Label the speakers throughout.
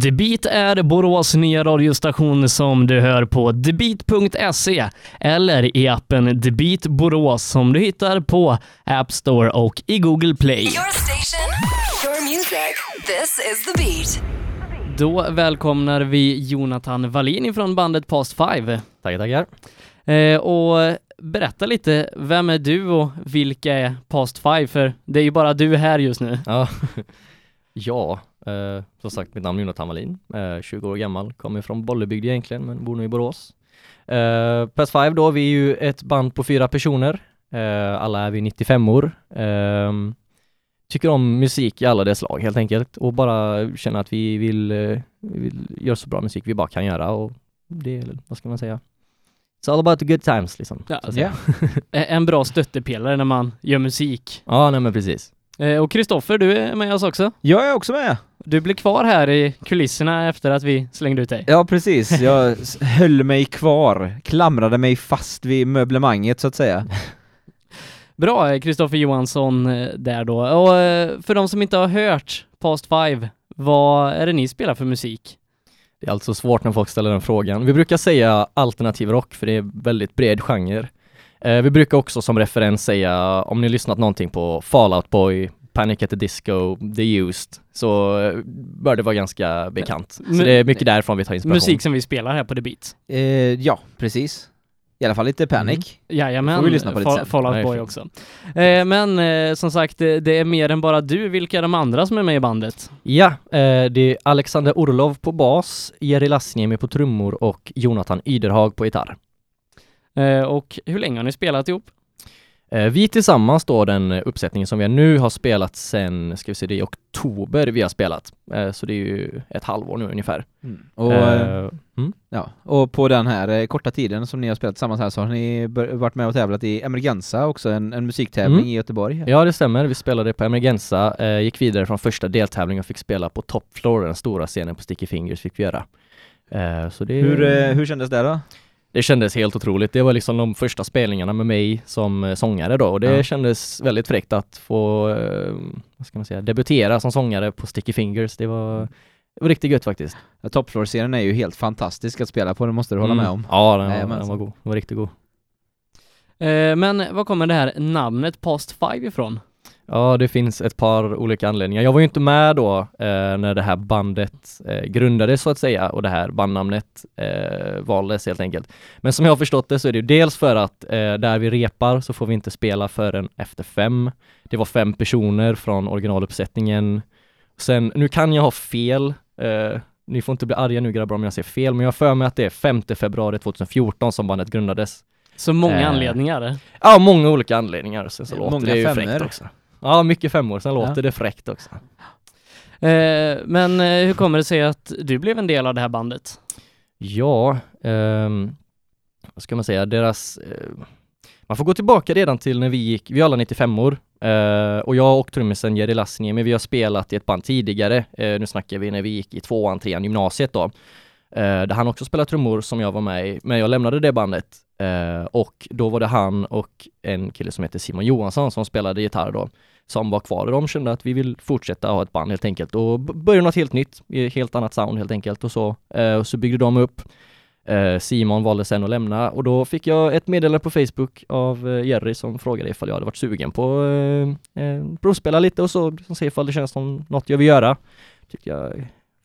Speaker 1: Debit är Borås nya radiostation som du hör på debit.se eller i appen Debit Borås som du hittar på App Store och i Google Play.
Speaker 2: Your station, your music. This is the beat.
Speaker 1: Då välkomnar vi Jonathan Wallin från bandet Past Five.
Speaker 3: Tackar, tackar.
Speaker 1: Eh, och berätta lite, vem är du och vilka är Past Five? För det är ju bara du här just nu.
Speaker 3: Ja, ja eh, som sagt mitt namn är Jonathan Wallin, eh, 20 år gammal, kommer från Bollebygd egentligen men bor nu i Borås. Eh, Past Five då, vi är ju ett band på fyra personer, eh, alla är vi 95 år. Eh, tycker om musik i alla dess slag helt enkelt och bara känner att vi vill, eh, vi vill göra så bra musik vi bara kan göra och det, är- vad ska man säga? It's all about the good times liksom.
Speaker 1: Ja. Eh, En bra stöttepelare när man gör musik.
Speaker 3: ja nej men precis.
Speaker 1: Eh, och Kristoffer, du är med oss också.
Speaker 4: Jag är också med!
Speaker 1: Du blir kvar här i kulisserna efter att vi slängde ut dig.
Speaker 4: Ja precis, jag höll mig kvar, klamrade mig fast vid möblemanget så att säga.
Speaker 1: Bra, Kristoffer Johansson eh, där då. Och eh, för de som inte har hört Past Five, vad är det ni spelar för musik?
Speaker 3: Det är alltså svårt när folk ställer den frågan. Vi brukar säga alternativ rock för det är väldigt bred genre. Eh, vi brukar också som referens säga, om ni har lyssnat någonting på Fallout Boy, Panic at the Disco, The Used, så eh, bör det vara ganska bekant. Så det är mycket därifrån vi tar inspiration.
Speaker 1: Musik som vi spelar här på The Beat.
Speaker 4: Eh, ja, precis. I alla fall lite Panic.
Speaker 1: Jajamän,
Speaker 4: Får vi lyssna på lite sen.
Speaker 1: Fall Out Boy också. Eh, men eh, som sagt, det, det är mer än bara du. Vilka är de andra som är med i bandet?
Speaker 3: Ja, eh, det är Alexander Orlov på bas, Jerry Lassniemi på trummor och Jonathan Yderhag på gitarr.
Speaker 1: Eh, och hur länge har ni spelat ihop?
Speaker 3: Eh, Vi tillsammans då, den uppsättningen som vi nu har spelat sen, ska vi se, det är i oktober vi har spelat. Eh, Så det är ju ett halvår nu ungefär.
Speaker 4: Och, eh,
Speaker 3: Eh, mm.
Speaker 4: ja, och på den här korta tiden som ni har spelat tillsammans här så har ni varit med och tävlat i Emergenza också, en, en musiktävling
Speaker 3: Mm.
Speaker 4: i Göteborg.
Speaker 3: Ja det stämmer, vi spelade på Emergenza, eh, gick vidare från första deltävlingen och fick spela på Top Floor, den stora scenen på Sticky Fingers fick vi göra. Eh, Så det,
Speaker 4: Hur, hur kändes det då?
Speaker 3: Det kändes helt otroligt. Det var liksom de första spelningarna med mig som eh, sångare då och det
Speaker 4: Ja.
Speaker 3: kändes väldigt fräckt att få, eh, vad ska man säga, debutera som sångare på Sticky Fingers. Det var, det var riktigt gött faktiskt.
Speaker 4: Ja, Top Floor-scenen är ju helt fantastisk att spela på, det måste du hålla med om.
Speaker 3: Ja, den var,
Speaker 4: Jajamensan.
Speaker 3: den var god. Den var riktigt god.
Speaker 1: Eh, men var kommer det här namnet Past Five ifrån?
Speaker 3: Ja, det finns ett par olika anledningar. Jag var ju inte med då eh, när det här bandet eh, grundades så att säga och det här bandnamnet eh, valdes helt enkelt. Men som jag har förstått det så är det ju dels för att eh, där vi repar så får vi inte spela förrän efter fem. Det var fem personer från originaluppsättningen. Sen, nu kan jag ha fel, eh, ni får inte bli arga nu grabbar om jag säger fel, men jag har för mig att det är 5 februari 2014 som bandet grundades.
Speaker 1: Så många
Speaker 3: Eh,
Speaker 1: anledningar.
Speaker 3: Ja, många olika anledningar. Sen så
Speaker 4: Många
Speaker 3: låter det ju fräckt också. Ja, mycket femmor. Sen låter
Speaker 4: Ja.
Speaker 3: det fräckt också.
Speaker 1: Eh, men eh, hur kommer det sig att du blev en del av det här bandet?
Speaker 3: Ja, ehm, vad ska man säga, deras... Eh, man får gå tillbaka redan till när vi gick, vi är alla 95 år eh, och jag och trummisen Jerry Lassniemi, vi har spelat i ett band tidigare. Eh, nu snackar vi när vi gick i tvåan, trean, gymnasiet då. Eh, där han också spelade trummor som jag var med i, men jag lämnade det bandet eh, och då var det han och en kille som heter Simon Johansson som spelade gitarr då som var kvar och de kände att vi vill fortsätta ha ett band helt enkelt och börja något helt nytt, helt annat sound helt enkelt och så. Eh, och så byggde de upp. Eh, Simon valde sen att lämna och då fick jag ett meddelande på Facebook av eh, Jerry som frågade ifall jag hade varit sugen på att eh, provspela lite och så, liksom se ifall det känns som något jag vill göra. Tyckte jag,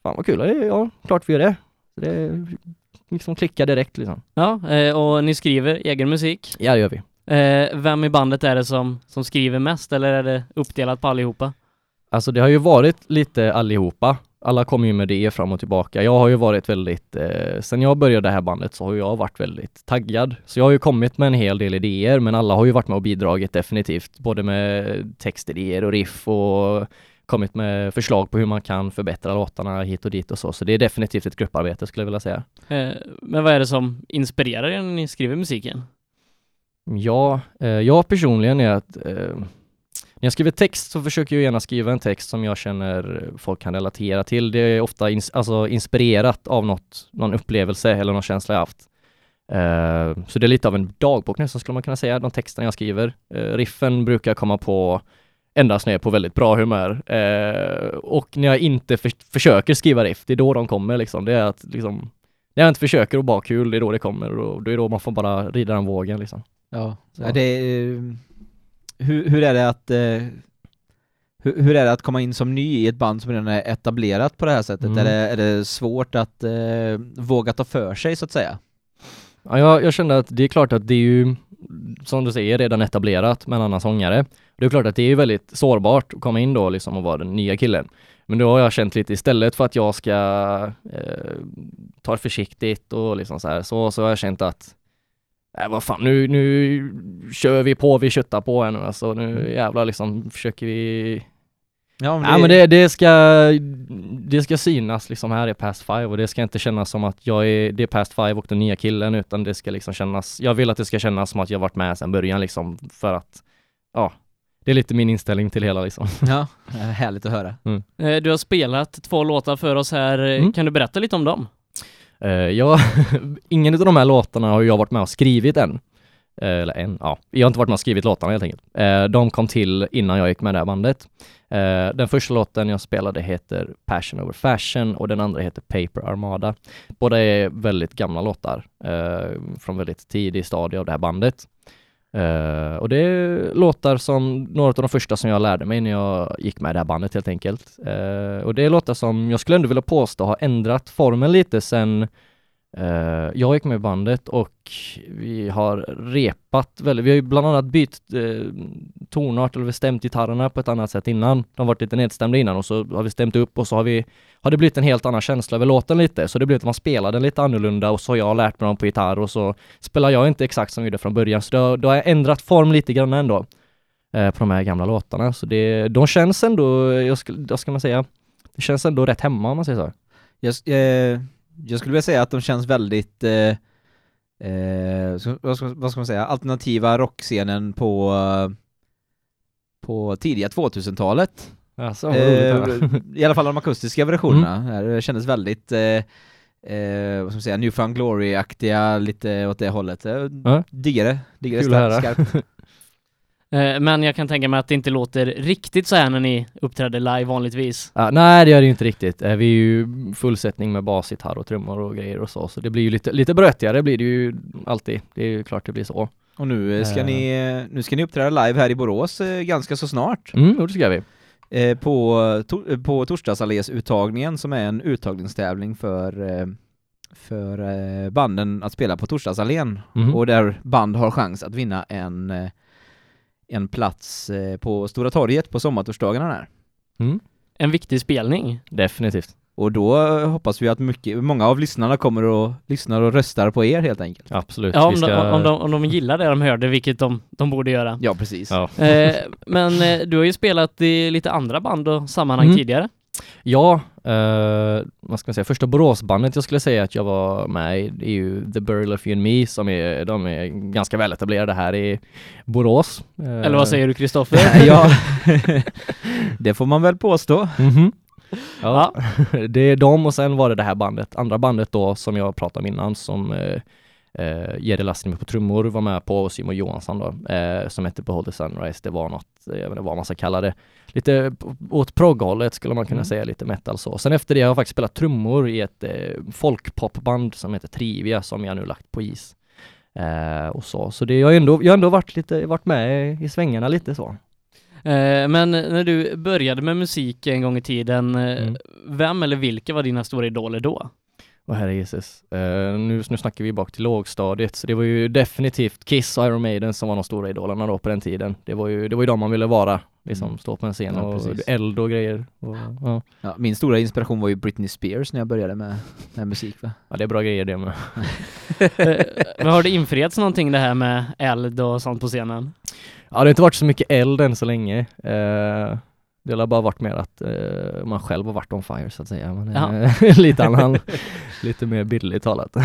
Speaker 3: fan vad kul, ja klart vi gör det. Så det liksom klickade direkt liksom.
Speaker 1: Ja, eh, och ni skriver egen musik.
Speaker 3: Ja det gör vi.
Speaker 1: Eh, vem i bandet är det som, som skriver mest eller är det uppdelat på allihopa?
Speaker 3: Alltså det har ju varit lite allihopa. Alla kommer ju med det fram och tillbaka. Jag har ju varit väldigt, eh, sen jag började det här bandet så har jag varit väldigt taggad. Så jag har ju kommit med en hel del idéer men alla har ju varit med och bidragit definitivt. Både med textidéer och riff och kommit med förslag på hur man kan förbättra låtarna hit och dit och så. Så det är definitivt ett grupparbete skulle jag vilja säga.
Speaker 1: Eh, men vad är det som inspirerar er när ni skriver musiken?
Speaker 3: Ja, eh, jag personligen är att eh, när jag skriver text så försöker jag gärna skriva en text som jag känner folk kan relatera till. Det är ofta ins alltså inspirerat av något, någon upplevelse eller någon känsla jag haft. Eh, så det är lite av en dagbok nästan skulle man kunna säga, de texterna jag skriver. Eh, riffen brukar komma på endast när jag är på väldigt bra humör. Eh, och när jag inte för, försöker skriva riff, det är då de kommer liksom. Det är att liksom, när jag inte försöker att bara kul, det är då det kommer och då är då man får bara rida den vågen liksom.
Speaker 4: Ja,
Speaker 3: Så.
Speaker 4: ja det är, eh, hur, hur är det att eh, hur, hur är det att komma in som ny i ett band som redan är etablerat på det här sättet?
Speaker 3: Mm.
Speaker 4: Är, det, är det svårt att eh, våga ta för sig så att säga?
Speaker 3: Ja, jag, jag kände att det är klart att det är ju, som du säger, redan etablerat med en annan sångare. Det är klart att det är väldigt sårbart att komma in då liksom och vara den nya killen. Men då har jag känt lite istället för att jag ska eh, ta det försiktigt och liksom så här, så, så har jag känt att Nej vad fan, nu, nu kör vi på, vi köttar på här nu alltså, nu jävlar liksom försöker vi
Speaker 4: Ja,
Speaker 3: Ja men det, det ska, det ska synas liksom här i Past Five och det ska inte kännas som att jag är, det är Past Five och den nya killen utan det ska liksom kännas, jag vill att det ska kännas som att jag varit med sedan början liksom för att, ja, det är lite min inställning till hela liksom.
Speaker 4: Ja, eh, härligt att höra.
Speaker 1: Eh, Du har spelat två låtar för oss här.
Speaker 3: Mm.
Speaker 1: Kan du berätta lite om dem?
Speaker 3: Uh, jag, ingen av de här låtarna har jag varit med och skrivit än. Eh, eller en, ja. Jag har inte varit med och skrivit låtarna helt enkelt. Eh, de kom till innan jag gick med det här bandet. Den första låten jag spelade heter Passion over Fashion och den andra heter Paper Armada. Båda är väldigt gamla låtar från väldigt tidig stadie av det här bandet. Uh, och det är låtar som, några av de första som jag lärde mig när jag gick med det här bandet helt enkelt. Uh, och det är låtar som jag skulle ändå vilja påstå har ändrat formen lite sen Uh, jag gick med i bandet och vi har repat väldigt, vi har ju bland annat bytt uh, tonart eller stämt gitarrerna på ett annat sätt innan. De har varit lite nedstämda innan och så har vi stämt upp och så har vi har det blivit en helt annan känsla över låten lite, så det blev att man spelar den lite annorlunda och så har jag lärt mig dem på gitarr och så spelar jag inte exakt som vi gjorde från början, så då, då har jag ändrat form lite grann ändå uh, på de här gamla låtarna, så det, de känns ändå, jag skulle, vad ska man säga, det känns ändå rätt hemma om man säger så.
Speaker 4: Jag, s- jag skulle vilja säga att de känns väldigt, eh, eh, vad, ska, vad ska man säga, alternativa rockscenen på, på tidiga 2000-talet.
Speaker 3: Alltså,
Speaker 4: Eh. I alla fall de akustiska versionerna. Det kändes väldigt, eh, eh, vad ska man säga, Newfound Glory-aktiga, lite åt det hållet. Eh,
Speaker 3: Ja.
Speaker 4: Diggar det,
Speaker 3: höra.
Speaker 4: skarpt.
Speaker 1: Eh, Men jag kan tänka mig att det inte låter riktigt så här när ni uppträder live vanligtvis.
Speaker 3: Ja, nej det gör det ju inte riktigt. Eh, Vi är ju fullsättning med bas, gitarr och trummor och grejer och så, så det blir ju lite, lite brötigare blir det ju alltid. Det är ju klart det blir så.
Speaker 4: Och nu eh, ska, ni, nu ska ni uppträda live här i Borås ganska så snart.
Speaker 3: Mm, det ska vi.
Speaker 4: På, to, på Torsdagsallés-uttagningen som är en uttagningstävling för, för banden att spela på Torsdagsallén
Speaker 3: Mhm.
Speaker 4: och där band har chans att vinna en, en plats eh, på Stora torget på sommartorsdagarna där.
Speaker 3: Mm,
Speaker 1: En viktig spelning.
Speaker 3: definitivt.
Speaker 4: Och då eh, hoppas vi att mycket, många av lyssnarna kommer och lyssnar och röstar på er helt enkelt.
Speaker 3: Absolut.
Speaker 1: Ja, om,
Speaker 3: ska...
Speaker 1: de, om, de, om de gillar det de hörde, vilket de, de borde göra.
Speaker 4: Ja, precis.
Speaker 3: Ja.
Speaker 1: Eh, men eh, du har ju spelat i lite andra band och sammanhang
Speaker 3: Mm.
Speaker 1: tidigare.
Speaker 3: Ja, eh, vad ska man säga, första Boråsbandet jag skulle säga att jag var med i, det är ju The Burial of You and Me som är, de är ganska väletablerade här i Borås. Eh,
Speaker 1: Eller vad säger du Kristoffer?
Speaker 4: ja, det får man väl påstå.
Speaker 3: Mhm. Ja, det är de och sen var det det här bandet, andra bandet då som jag pratade om innan som eh, eh, Jerry Lassinimi på trummor var med på och Simon Johansson då, eh, som hette Behold the Sunrise. Det var något, jag vet inte vad man ska kalla det, lite åt progghållet skulle man kunna
Speaker 1: Mm.
Speaker 3: säga, lite metal så. Sen efter det har jag faktiskt spelat trummor i ett eh, folkpopband som heter Trivia som jag nu lagt på is. Eh, och så, så det, jag har ändå, jag har ändå varit lite, varit med i svängarna lite så.
Speaker 1: Eh, men när du började med musik en gång i tiden, eh,
Speaker 3: Mm.
Speaker 1: vem eller vilka var dina stora idoler då?
Speaker 3: Åh herre Jesus. Eh, nu, nu snackar vi bak till lågstadiet, så det var ju definitivt Kiss och Iron Maiden som var de stora idolerna då på den tiden. Det var ju, det var ju de man ville vara, liksom
Speaker 4: Mm.
Speaker 3: stå på en scen
Speaker 4: Ja,
Speaker 3: och
Speaker 4: precis.
Speaker 3: eld och grejer. Och, ja.
Speaker 4: Ja, min stora inspiration var ju Britney Spears när jag började med, med musik va?
Speaker 3: ja, det är bra grejer det med.
Speaker 1: Eh, men har det infriats någonting det här med eld och sånt på scenen?
Speaker 3: Ja, det har inte varit så mycket eld än så länge. Eh, det har bara varit mer att eh, man själv har varit on fire så att säga. Men, eh, lite annan, lite mer bildligt talat.
Speaker 1: Eh,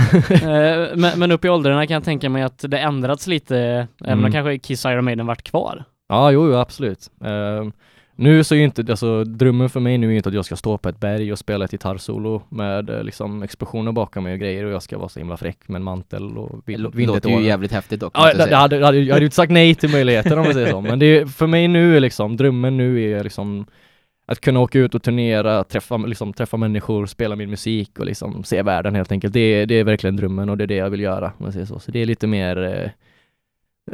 Speaker 1: men, men upp i åldrarna kan jag tänka mig att det ändrats lite, även om
Speaker 3: Mm.
Speaker 1: kanske Kiss Iron Maiden varit kvar.
Speaker 3: Ja, jo, jo absolut. Nu så är ju inte, alltså drömmen för mig nu är ju inte att jag ska stå på ett berg och spela ett gitarrsolo med eh, liksom explosioner bakom mig och grejer och jag ska vara så himla fräck med en mantel och
Speaker 4: Det
Speaker 3: vind, vindet
Speaker 4: låter ju jävligt häftigt dock.
Speaker 3: Ja,
Speaker 4: jag
Speaker 3: det, det hade, det hade, jag hade ju inte sagt nej till möjligheten om man säger så, men det är, för mig nu är liksom, drömmen nu är liksom att kunna åka ut och turnera, träffa, liksom, träffa människor, spela min musik och liksom se världen helt enkelt. Det, är- det är verkligen drömmen och det är det jag vill göra, om man säger så. Så det är lite mer eh,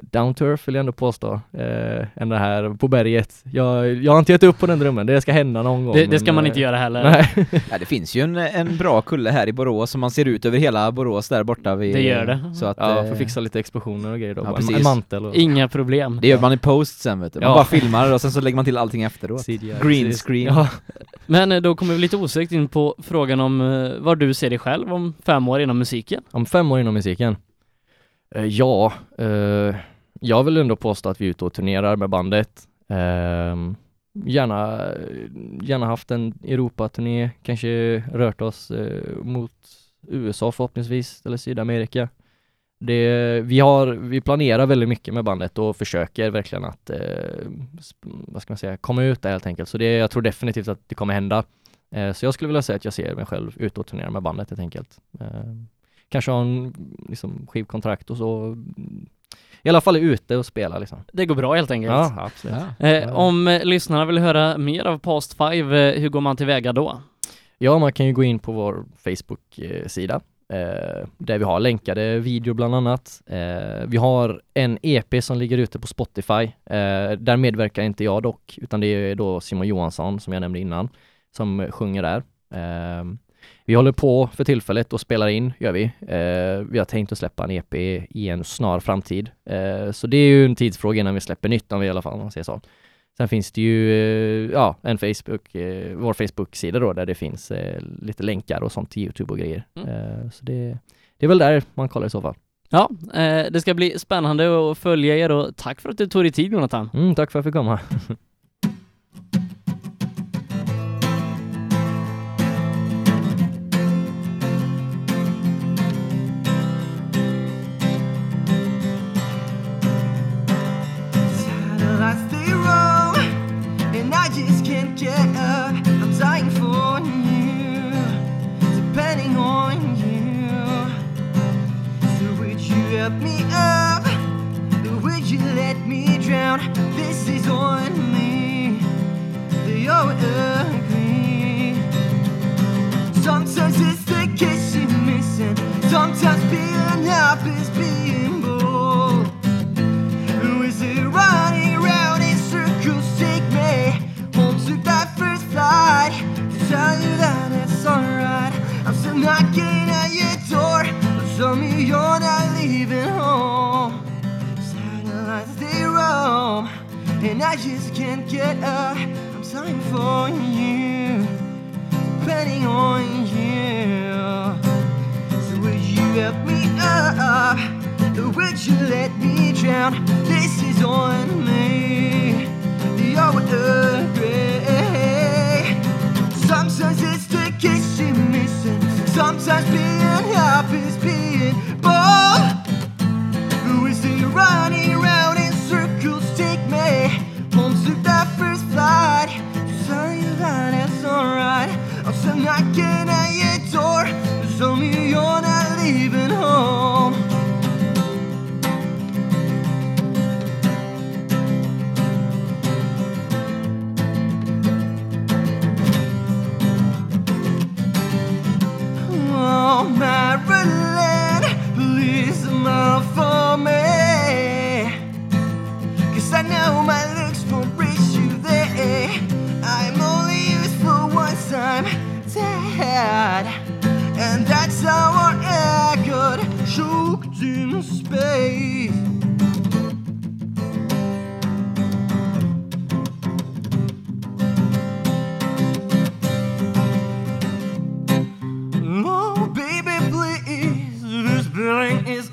Speaker 3: down to earth vill jag ändå påstå, eh, än det här på berget. Jag, jag har inte gett upp på den drömmen, det ska hända någon gång.
Speaker 1: Det, det
Speaker 3: men,
Speaker 1: ska man
Speaker 3: eh,
Speaker 1: inte göra heller.
Speaker 3: Nej.
Speaker 4: Ja, det finns ju en, en bra kulle här i Borås som man ser ut över hela Borås där borta vid,
Speaker 1: Det gör det.
Speaker 4: Så att,
Speaker 3: Ja,
Speaker 4: eh,
Speaker 3: får fixa lite explosioner och grejer då.
Speaker 4: Ja,
Speaker 3: en, mantel och
Speaker 1: Inga problem.
Speaker 4: Det gör man i post sen vet du. Man
Speaker 3: Ja.
Speaker 4: bara filmar och sen så lägger man till allting efteråt.
Speaker 3: CGI,
Speaker 4: Green
Speaker 3: precis.
Speaker 4: screen.
Speaker 3: Ja.
Speaker 1: Men eh, då kommer vi lite osökt in på frågan om eh, var du ser dig själv om fem år inom musiken.
Speaker 3: Om fem år inom musiken? Eh, ja, eh, jag vill ändå påstå att vi är ute och turnerar med bandet. Eh, gärna, gärna haft en Europaturné, kanske rört oss eh, mot USA förhoppningsvis, eller Sydamerika. Det, vi, har, vi planerar väldigt mycket med bandet och försöker verkligen att, eh, vad ska man säga, komma ut där helt enkelt. Så det, jag tror definitivt att det kommer hända. Eh, så jag skulle vilja säga att jag ser mig själv ute och turnera med bandet helt enkelt. Eh, kanske ha en liksom, skivkontrakt och så. I alla fall är ute och spela liksom.
Speaker 1: Det går bra helt enkelt.
Speaker 3: Ja, absolut.
Speaker 1: Eh, om eh, lyssnarna vill höra mer av Past Five, eh, hur går man tillväga då?
Speaker 3: Ja, man kan ju gå in på vår Facebook-sida eh, där vi har länkade videor bland annat. Eh, vi har en EP som ligger ute på Spotify. Eh, där medverkar inte jag dock, utan det är då Simon Johansson som jag nämnde innan som sjunger där. Vi håller på för tillfället och spelar in, gör vi. Eh, vi har tänkt att släppa en EP i en snar framtid. Eh, så det är ju en tidsfråga innan vi släpper nytt om vi i alla fall, man säger så. Sen finns det ju, eh, ja, en Facebook, eh, vår Facebook-sida då där det finns eh, lite länkar och sånt till Youtube och grejer.
Speaker 1: Mm.
Speaker 3: Eh, så det, det är väl där man kollar i så fall.
Speaker 1: Ja, eh, det ska bli spännande att följa er och tack för att du tog dig tid Jonathan.
Speaker 3: Mm, tack för att jag fick komma.
Speaker 5: up. I'm dying for you, depending on you. So would you help me up? Or would you let me drown? This is on me. You would agree. Sometimes it's the kiss you're missing. Sometimes being up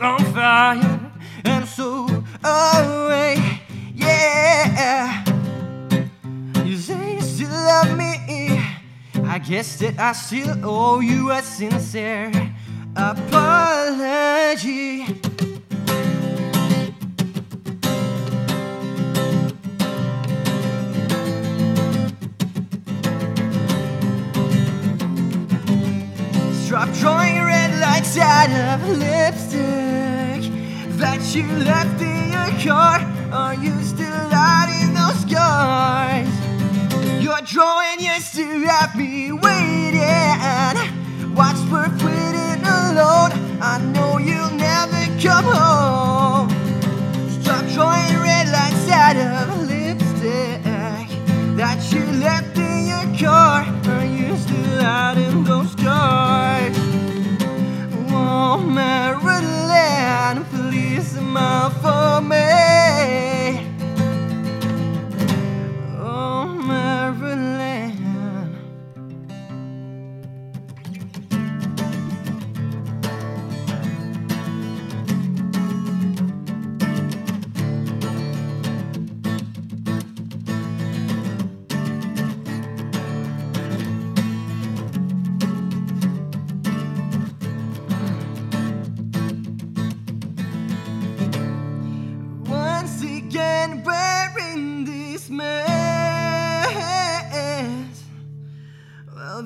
Speaker 5: on fire and so away. Yeah. You say you still love me. I guess that I still owe you a sincere apology. Stop trying lights out of lipstick that you left in your car. Are you still hiding those scars? You're drawing used to have me waiting. What's worth waiting alone? I know you'll never come home. Stop drawing red lights out of lipstick that you left in your car. Are you still hiding those scars? Marilyn, please smile for me.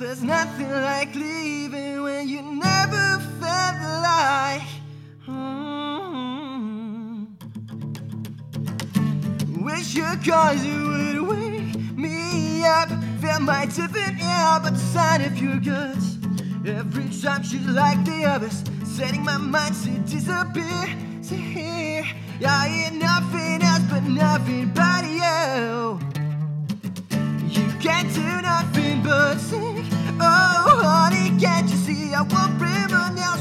Speaker 5: There's nothing like leaving when you never felt like. Mm. Wish your cause you would wake me up. Feel my tipping air, but the sign of your guts. Every time she's like the others, setting my mind to disappear. To here, I hear nothing else but nothing but you. Can't do nothing but sing. Oh, honey, can't you see? I won't remember now.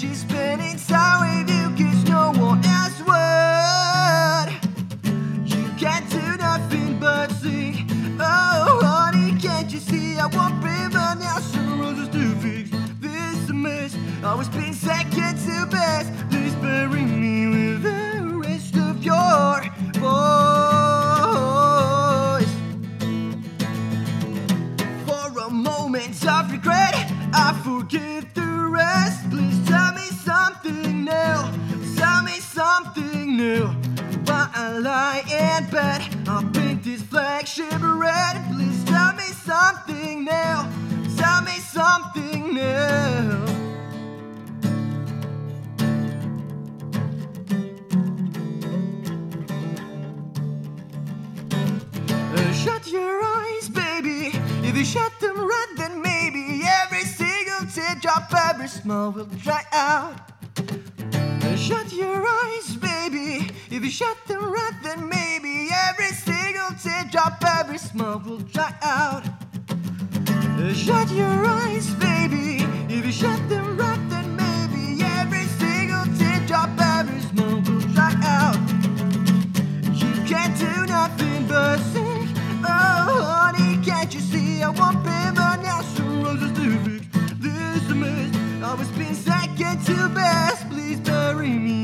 Speaker 5: she's been inside. Lie in bed I'll paint this flagship red Please tell me something new Tell me something new Uh, Shut your eyes, baby. If you shut them right, then maybe every single teardrop, every smile will dry out. Shut your eyes, baby. If you shut them right, then maybe every single teardrop, every smile will dry out. Shut your eyes, baby. If you shut them right, then maybe every single teardrop, every smile will dry out. You can't do nothing but sing. Oh, honey, can't you see? I won't remember now. Some roses to fix this mess. I was being second to best. I mean.